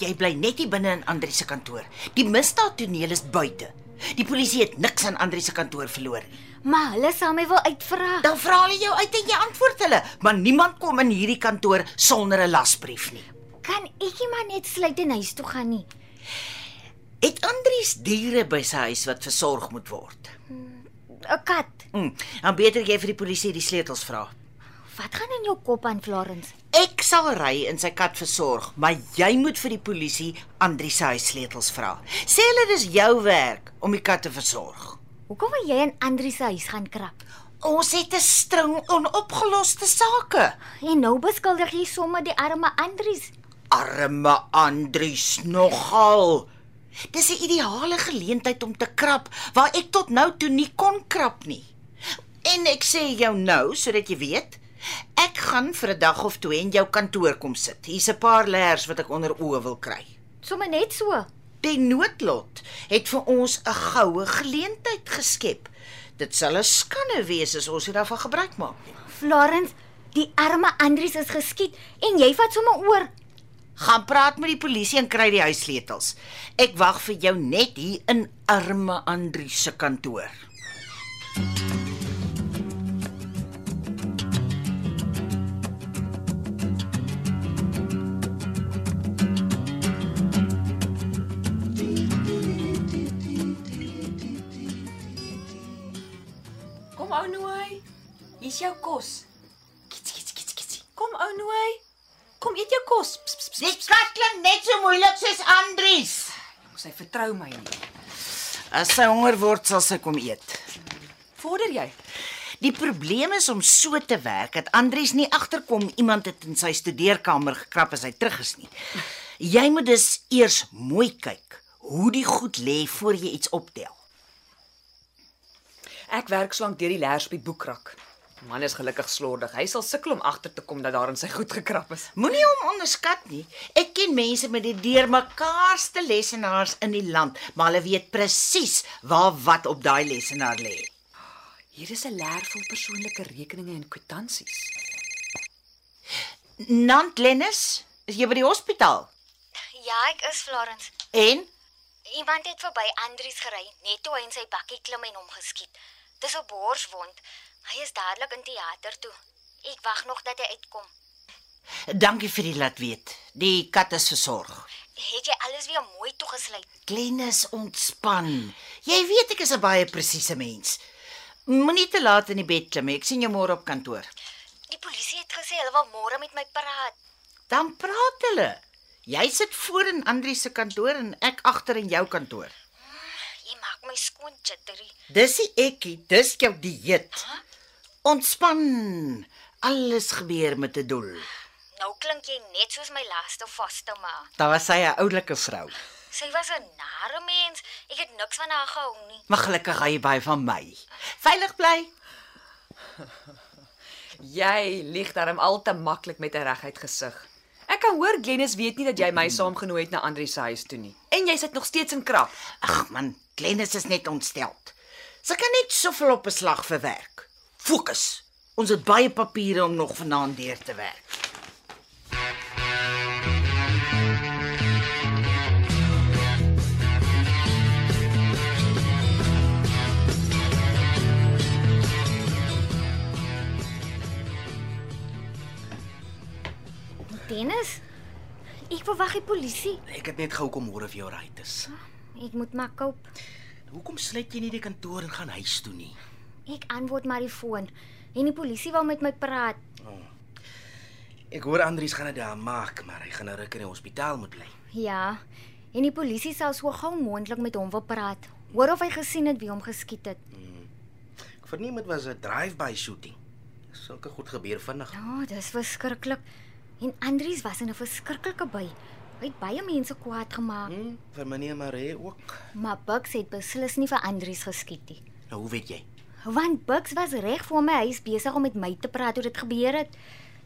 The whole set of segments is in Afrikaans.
Jy bly net hier binne in Andri se kantoor. Die misdaadtoneel is buite. Die polisie het niks aan Andri se kantoor verloor nie. Maar hulle sal my wil uitvra. Dan vra hulle jou uit en jy antwoord hulle, maar niemand kom in hierdie kantoor sonder 'n lasbrief nie. Kan ek nie maar net sluit en huis toe gaan nie? Het Andries diere by sy huis wat versorg moet word? 'n Kat. Hm, dan beter jy vir die polisie die sleutels vra. Wat gaan in jou kop aan, Florence? Ek sal ry en sy kat versorg, maar jy moet vir die polisie Andries se huissleutels vra. Sê hulle dis jou werk om die kat te versorg. Hoekom wil jy in Andri se huis gaan krap? Ons het 'n string onopgeloste sake. En nou beskuldig jy sommer die arme Andries. Arme Andries nogal. Dis 'n ideale geleentheid om te krap waar ek tot nou toe nie kon krap nie. En ek sê jou nou sodat jy weet, ek gaan vir 'n dag of twee in jou kantoor kom sit. Hier's 'n paar leers wat ek onder oë wil kry. Sommer net so. Die noodlot het vir ons 'n goue geleentheid geskep. Dit sal 'n skande wees as ons nie daarvan gebruik maak nie. Florence, die arme Andries is geskiet en jy vat sommer oor. Gaan praat met die polisie en kry die huissleutels. Ek wag vir jou net hier in arme Andrie se kantoor. Kom Hier's jou kos. Kits kits kits kits. Kom ou Nooi. Kom eet jou kos. Ps, ps, ps. Die kat klink net so moeilik soos Andries. Mos hy vertrou my nie. As sy honger word, sal sy kom eet. Vorder jy? Die probleem is om so te werk dat Andries nie agterkom iemand het in sy studeerkamer gekrap as hy terug is nie. Jy moet dus eers mooi kyk hoe die goed lê voor jy iets optel. Ek werk slank deur die leers op die boekrak. Man is gelukkig slordig. Hy sal sukkel om agter te kom dat daar in sy goed gekrap is. Moenie hom onderskat nie. Ek ken mense met die deurmekaarste lesenaars in die land, maar hulle weet presies waar wat op daai lesenaar lê. Hier is 'n leer vol persoonlike rekeninge en kwitansies. Nant Lennis, is jy by die hospitaal? Ja, ek is Florence. En Iemand het verby Andries gery net toe hy in sy bakkie klim en hom geskiet. Dis 'n borswond. Hy is dadelik in teater toe. Ek wag nog dat hy uitkom. dankie vir die laat weet. Die kat is versorg. Het jy alles weer mooi toegesluit? Glennis, ontspan. Jy weet ek is 'n baie presiese mens. Moenie te laat in die bed klim nie. Ek sien jou môre op kantoor. Die polisie het gesê hulle wil môre met my praat. Dan praat hulle. Jy sit voor in Andri se kantoor en ek agter in jou kantoor. Jy maak my skoon jittery. Dis die ekkie, dis jou dieet. Ontspan. Alles gebeur met 'n doel. Nou klink jy net soos my laaste vaste ma. Daar was sy 'n oulike vrou. Sy was 'n nare mens. Ek het niks van haar gehou nie. Maar gelukkig hy by van my. Veilig bly. Jy lieg darm al te maklik met 'n reguit gesig. Ek kan hoor Glennis weet nie dat jy my saamgenooi het na Andri se huis toe nie. En jy sit nog steeds in krap. Ag man, Glennis is net ontsteld. Sy kan net soveel op 'n slag verwerk. Fokus. Ons het baie papiere om nog vanaand deur te werk. Dennis, ek verwag die polisie. Ek het net gehou kom hoor of jy reg is. Ek moet maar koop. Hoekom sluit jy nie die kantoor en gaan huis toe nie? Ek antwoord maar die foon en die polisie wil met my praat. Ek hoor Andries gaan dit daar maak, maar hy gaan 'n ruk in die hospitaal moet bly. Ja. En die polisie sal so gou moontlik met hom wil praat. Hoor of hy gesien het wie hom geskiet het. Ek verneem dit was 'n drive-by shooting. Sulke goed gebeur vinnig. Ja, oh, dis verskriklik. En Andries was in 'n verskriklike by. Hy het baie mense kwaad gemaak, Hm, vir meneer Maree ook. maar Bucks het beslis nie vir Andries geskiet nie. Nou, hoe weet jy? Want Bucks was reg voor my huis besig om met my te praat oor dit gebeur het.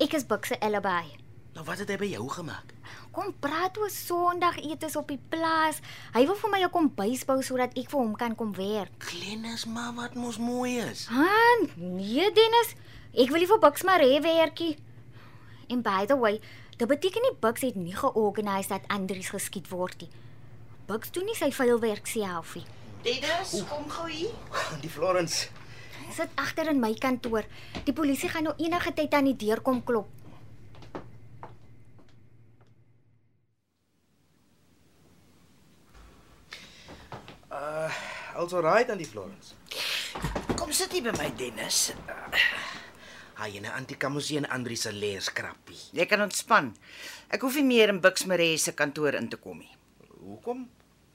Ek is Bucks se alibi. Nou wat het hy by jou gemaak? Kom praat oor Sondagetes op die plaas. Hy wil vir my 'n kombuis bou sodat ek vir hom kan kom werk. Glennis, maar wat mos mooi is. Ha, nee Dennis, ek wil nie vir Bucks maar hê werkie. En by the way, dit beteken nie Bucks het nie georganiseer dat Andries geskiet word nie. Bucks doen nie sy vuil werk self nie. Dennis, kom gou hier. Die Florence. Hy sit agter in my kantoor. Die polisie gaan nou enige tyd aan die deur kom klop. Alles alright aan die Florence. Kom sit hier by my Dennis. Hy en Antie Kamusie en Andri se leers krappie. Jy kan ontspan. Ek hoef nie meer in Bux Maree se kantoor in te kom nie. Hoekom?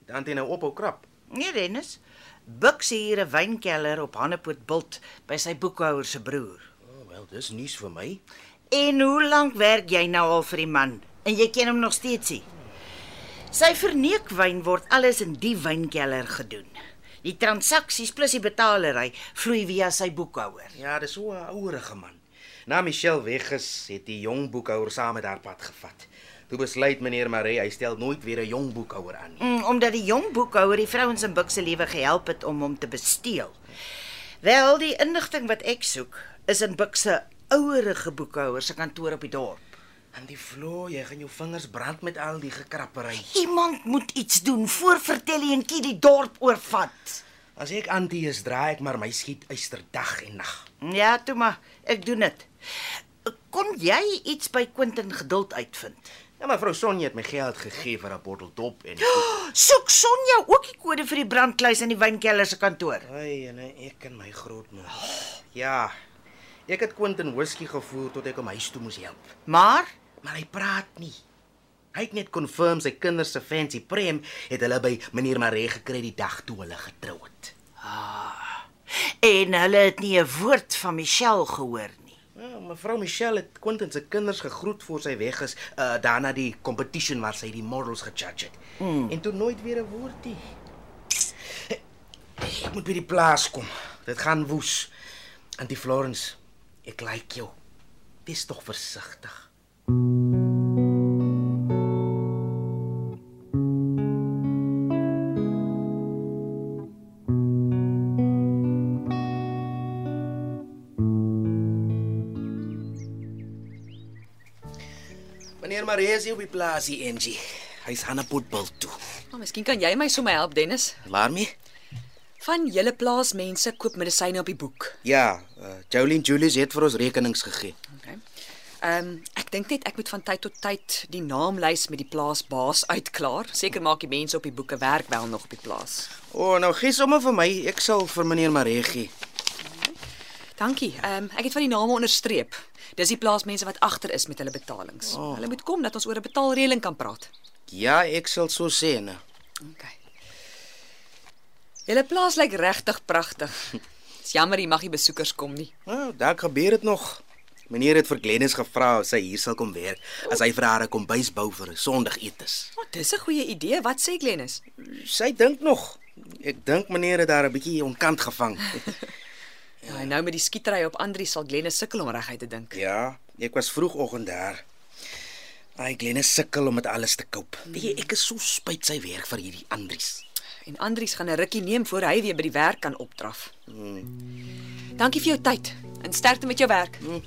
Het Antie nou ophou krap? Nee, Dennis. Bux het hier 'n wynkelder op Hannepoort Bult by sy boekhouer se broer. Oh, wel, dis nuus vir my. En hoe lank werk jy nou al vir die man? En jy ken hom nog steeds nie. Sy verneekwyn word alles in die wynkelder gedoen. Die transaksies plus die betalery vloei via sy boekhouer. Ja, dis so 'n ouerige man. Na Michelle weg is, het die jong boekhouer saam met haar pad gevat. Toe besluit meneer Maree hy stel nooit weer 'n jong boekhouer aan nie. Mm, omdat die jong boekhouer die vrouens in Bux se lewe gehelp het om hom te besteel. Wel, die inligting wat ek soek is in Bux se ouerige boekhouer se kantoor op die dorp. En die Flo, jy gaan jou vingers brand met al die gekrappery. Iemand moet iets doen voor vertellingkie die dorp oorvat. As ek Antie is, draai ek maar my skiet uister dag en nag. Ja, toe maar, ek doen dit. Kon jy iets by Quentin geduld uitvind? Ja, maar vrou Sonja het my geld gegee vir 'n bottel dop en Soek Sonja ook die kode vir die brandkluis in die wynkelder se kantoor. Ai, en ek en my grootma. Ja. Ek het Quentin whisky gevoer tot ek hom huis toe moes help. Maar Maar hy praat nie. Hy het net confirm sy kinders se fancy prem het hulle by meneer Maree gekry die dag toe hulle getrou het. en hulle het nie 'n woord van Michelle gehoor nie. Ja, mevrou Michelle het Quentin se kinders gegroet voor sy weg is, uh daarna die competition waar sy die models gejudge het. Mm. En toe nooit weer 'n woord nie. Ek moet by die plaas kom. Dit gaan woes. Antie Florence, ek like jou. Wees tog versigtig. Meneer Is hier op die plaasie, Angie. Hy's aan 'n potbil toe. Maar miskien kan jy my sommer help, Dennis. Waarmee? Van julle plaasmense koop medisyne op die boek. Ja, uh, Jolene Julius het vir ons rekenings gegee. Okay. Ehm um, ek dink net ek moet van tyd tot tyd die naamlys met die plaasbaas uitklaar. Seker maak die mense op die boeke werk wel nog op die plaas. O, oh, nou gee sommer vir my. Ek sal vir meneer Maree gee. Dankie. Ehm um, ek het van die name onderstreep. Dis die plaasmense wat agter is met hulle betalings. Oh. Hulle moet kom dat ons oor 'n betaalreëling kan praat. Ja, ek sal so sê, nee. Okay. Julle plaas lyk regtig pragtig. Dis jammer jy mag nie besoekers kom nie. Nou, daar gebeur dit nog. Meneer het vir Glennis gevra of sy hier sal kom werk as hy vir haar 'n kombuis bou vir 'n Sondagetes. Maar dis 'n goeie idee. Wat sê Glennis? Sy dink nog. Ek dink meneer het daar 'n bietjie onkant gevang. Ja, en nou met die skietery op Andri sal Glennis sukkel om reguit te dink. ja, ek was vroegoggend daar. Ai, Glennis sukkel om dit alles te koop. Weet jy, ek is so spyt sy werk vir hierdie Andries. En Andries gaan 'n rukkie neem voor hy weer by die werk kan opdraf. Hmm. Dankie vir jou tyd en sterkte met jou werk. Hmm.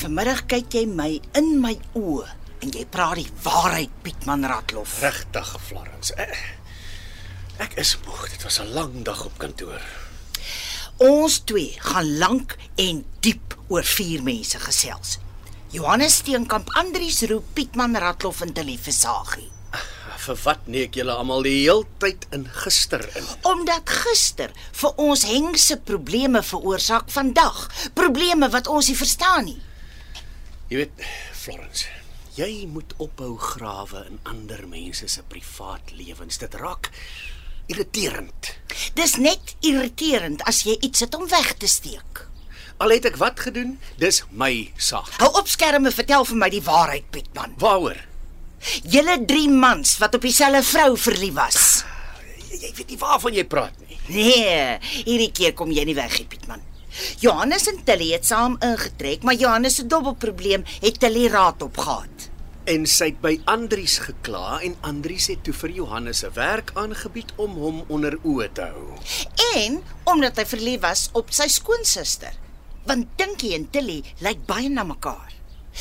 Vanmiddag kyk jy my in my oë en jy praat die waarheid, Pietman Ratlof. Regtig, Florence. Ek, ek is moeg. Dit was 'n lang dag op kantoor. Ons twee gaan lank en diep oor vier mense gesels. Johannes Steenkamp, Andrius Roo, Pietman Ratloff en Tilly Versagie. Vir wat neek julle almal die heeltyd in gister in? Omdat gister vir ons hengse probleme veroorsaak vandag, probleme wat ons nie verstaan nie. Jy weet, Florence, jy moet ophou grawe in ander mense se privaat lewens. Dit raak irriterend. Dis net irriterend as jy iets het om weg te steek. Al het ek wat gedoen, dis my saak. Hou op skerme, vertel vir my die waarheid, Pietman. Waaroor? Julle drie mans wat op dieselfde vrou verlief was. Jy, jy weet nie waarvan jy praat nie. Nee, hierdie keer kom jy nie weg, Pietman. Johannes en Tilly het saam ingetrek, maar Johannes se dubbelprobleem het Tilly raad opgehad. En sy het by Andries gekla en Andries het toe vir Johannes 'n werk aangebied om hom onder oë te hou. En omdat hy verlief was op sy skoonsister. Want Dinkie en Tilly lyk baie na mekaar.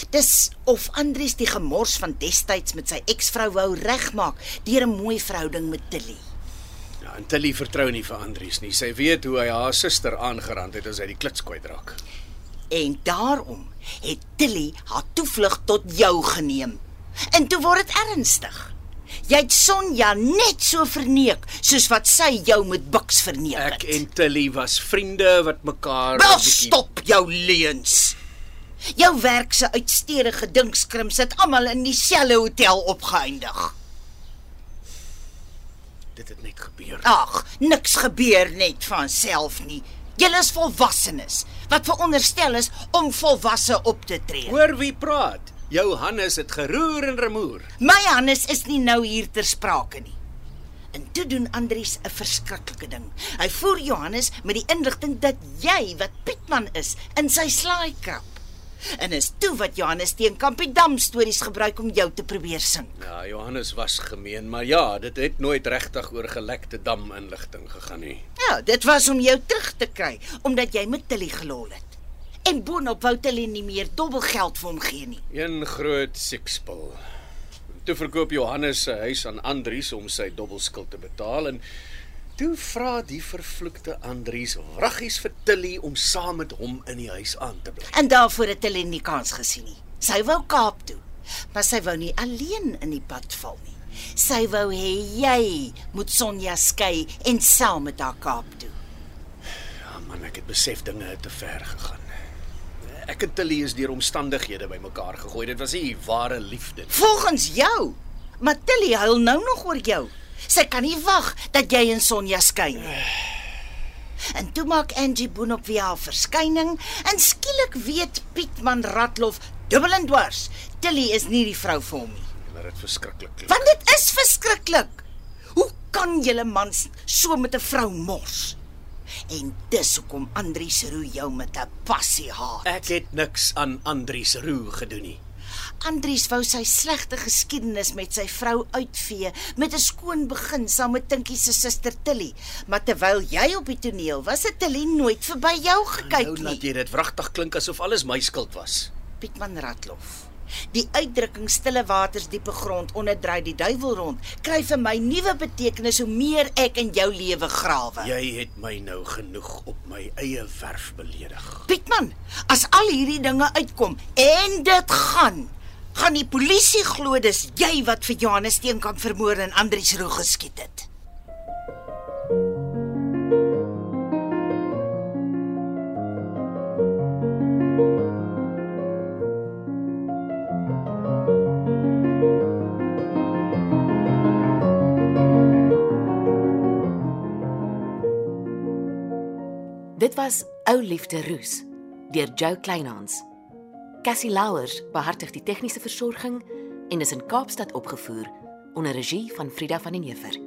Dis of Andries die gemors van destyds met sy eksvrou wou regmaak deur 'n mooi verhouding met Tilly. En Tilly vertrou nie vir Andries nie. Sy weet hoe hy haar suster aangerand het as hy die klits kwyt raak. En daarom het Tilly haar toevlug tot jou geneem. En toe word dit ernstig. Jy het Sonja net so verneek soos wat sy jou met Buks verneek het. Ek en Tilly was vriende wat mekaar Wel bietjie- stop jou leuns. Jou werk se uitstedige dinkskrims het almal in dieselfde hotel opgeëindig. Dit het net gebeur. Ag, niks gebeur net van self nie. Julle is volwassenes wat veronderstel is om volwasse op te tree. Hoor wie praat? Jou Hannes het geroer en remoer. My Hannes is nie nou hier ter sprake nie. En toe doen Andries 'n verskriklike ding. Hy voer Johannes met die inligting dat jy wat Pietman is in sy slaai krap. En is toe wat Johannes teen Kampiedam stories gebruik om jou te probeer sink. Ja, Johannes was gemeen, maar ja, dit het nooit regtig oor gelekte dam inligting gegaan nie. Ja, dit was om jou terug te kry omdat jy met Tilly gelol het. En boonop wou Tilly nie meer dubbelgeld vir hom gee nie. Een groot sekspil. Toe verkoop Johannes sy huis aan Andries om sy dubbelskuld te betaal en toe vra die vervloekte Andries wraggies vir Tilly om saam met hom in die huis aan te bly. En daarvoor het Tilly nie kans gesien nie. Sy wou Kaap toe, maar sy wou nie alleen in die pad val nie. Sy wou hê jy moet Sonja skei en saam met haar Kaap toe. Ja man, ek het besef dinge het te ver gegaan. Ek en Tilly is deur omstandighede bymekaar gegooi. Dit was nie ware liefde nie. Volgens jou. Maar Tilly huil nou nog oor jou. Sy kan nie wag dat jy en Sonja skei nie. En toe maak Angie Boonop weer haar verskyning en skielik weet Pietman Ratlof dubbel en dwars. Tilly is nie die vrou vir hom nie. Maar dit verskriklik. klink. Want dit is verskriklik. Hoe kan julle mans so met 'n vrou mors? En dis hoekom Andries Roo jou met 'n passie haat. Ek het niks aan Andries Roo gedoen nie. Andries wou sy slegte geskiedenis met sy vrou uitvee met 'n skoon begin saam met Tinkie se suster Tilly, maar terwyl jy op die toneel was, het Tilly nooit verby jou gekyk Nou laat nie. jy dit wragtig klink asof alles my skuld was. Pietman Ratlof. Die uitdrukking stille waters diepe grond onderdry die duiwel rond kry vir my nuwe betekenis hoe meer ek in jou lewe grawe. Jy het my nou genoeg op my eie werf beledig. Pietman, as al hierdie dinge uitkom en dit gaan, gaan die polisie glo dis jy wat vir Johannes Steenkamp vermoor en Andries Roo geskiet het. Dit was Ou Liefde Roos deur Jo Kleinhans. Cassie Louwers behartig die tegniese versorging en is in Kaapstad opgevoer onder regie van Frida van den Heever.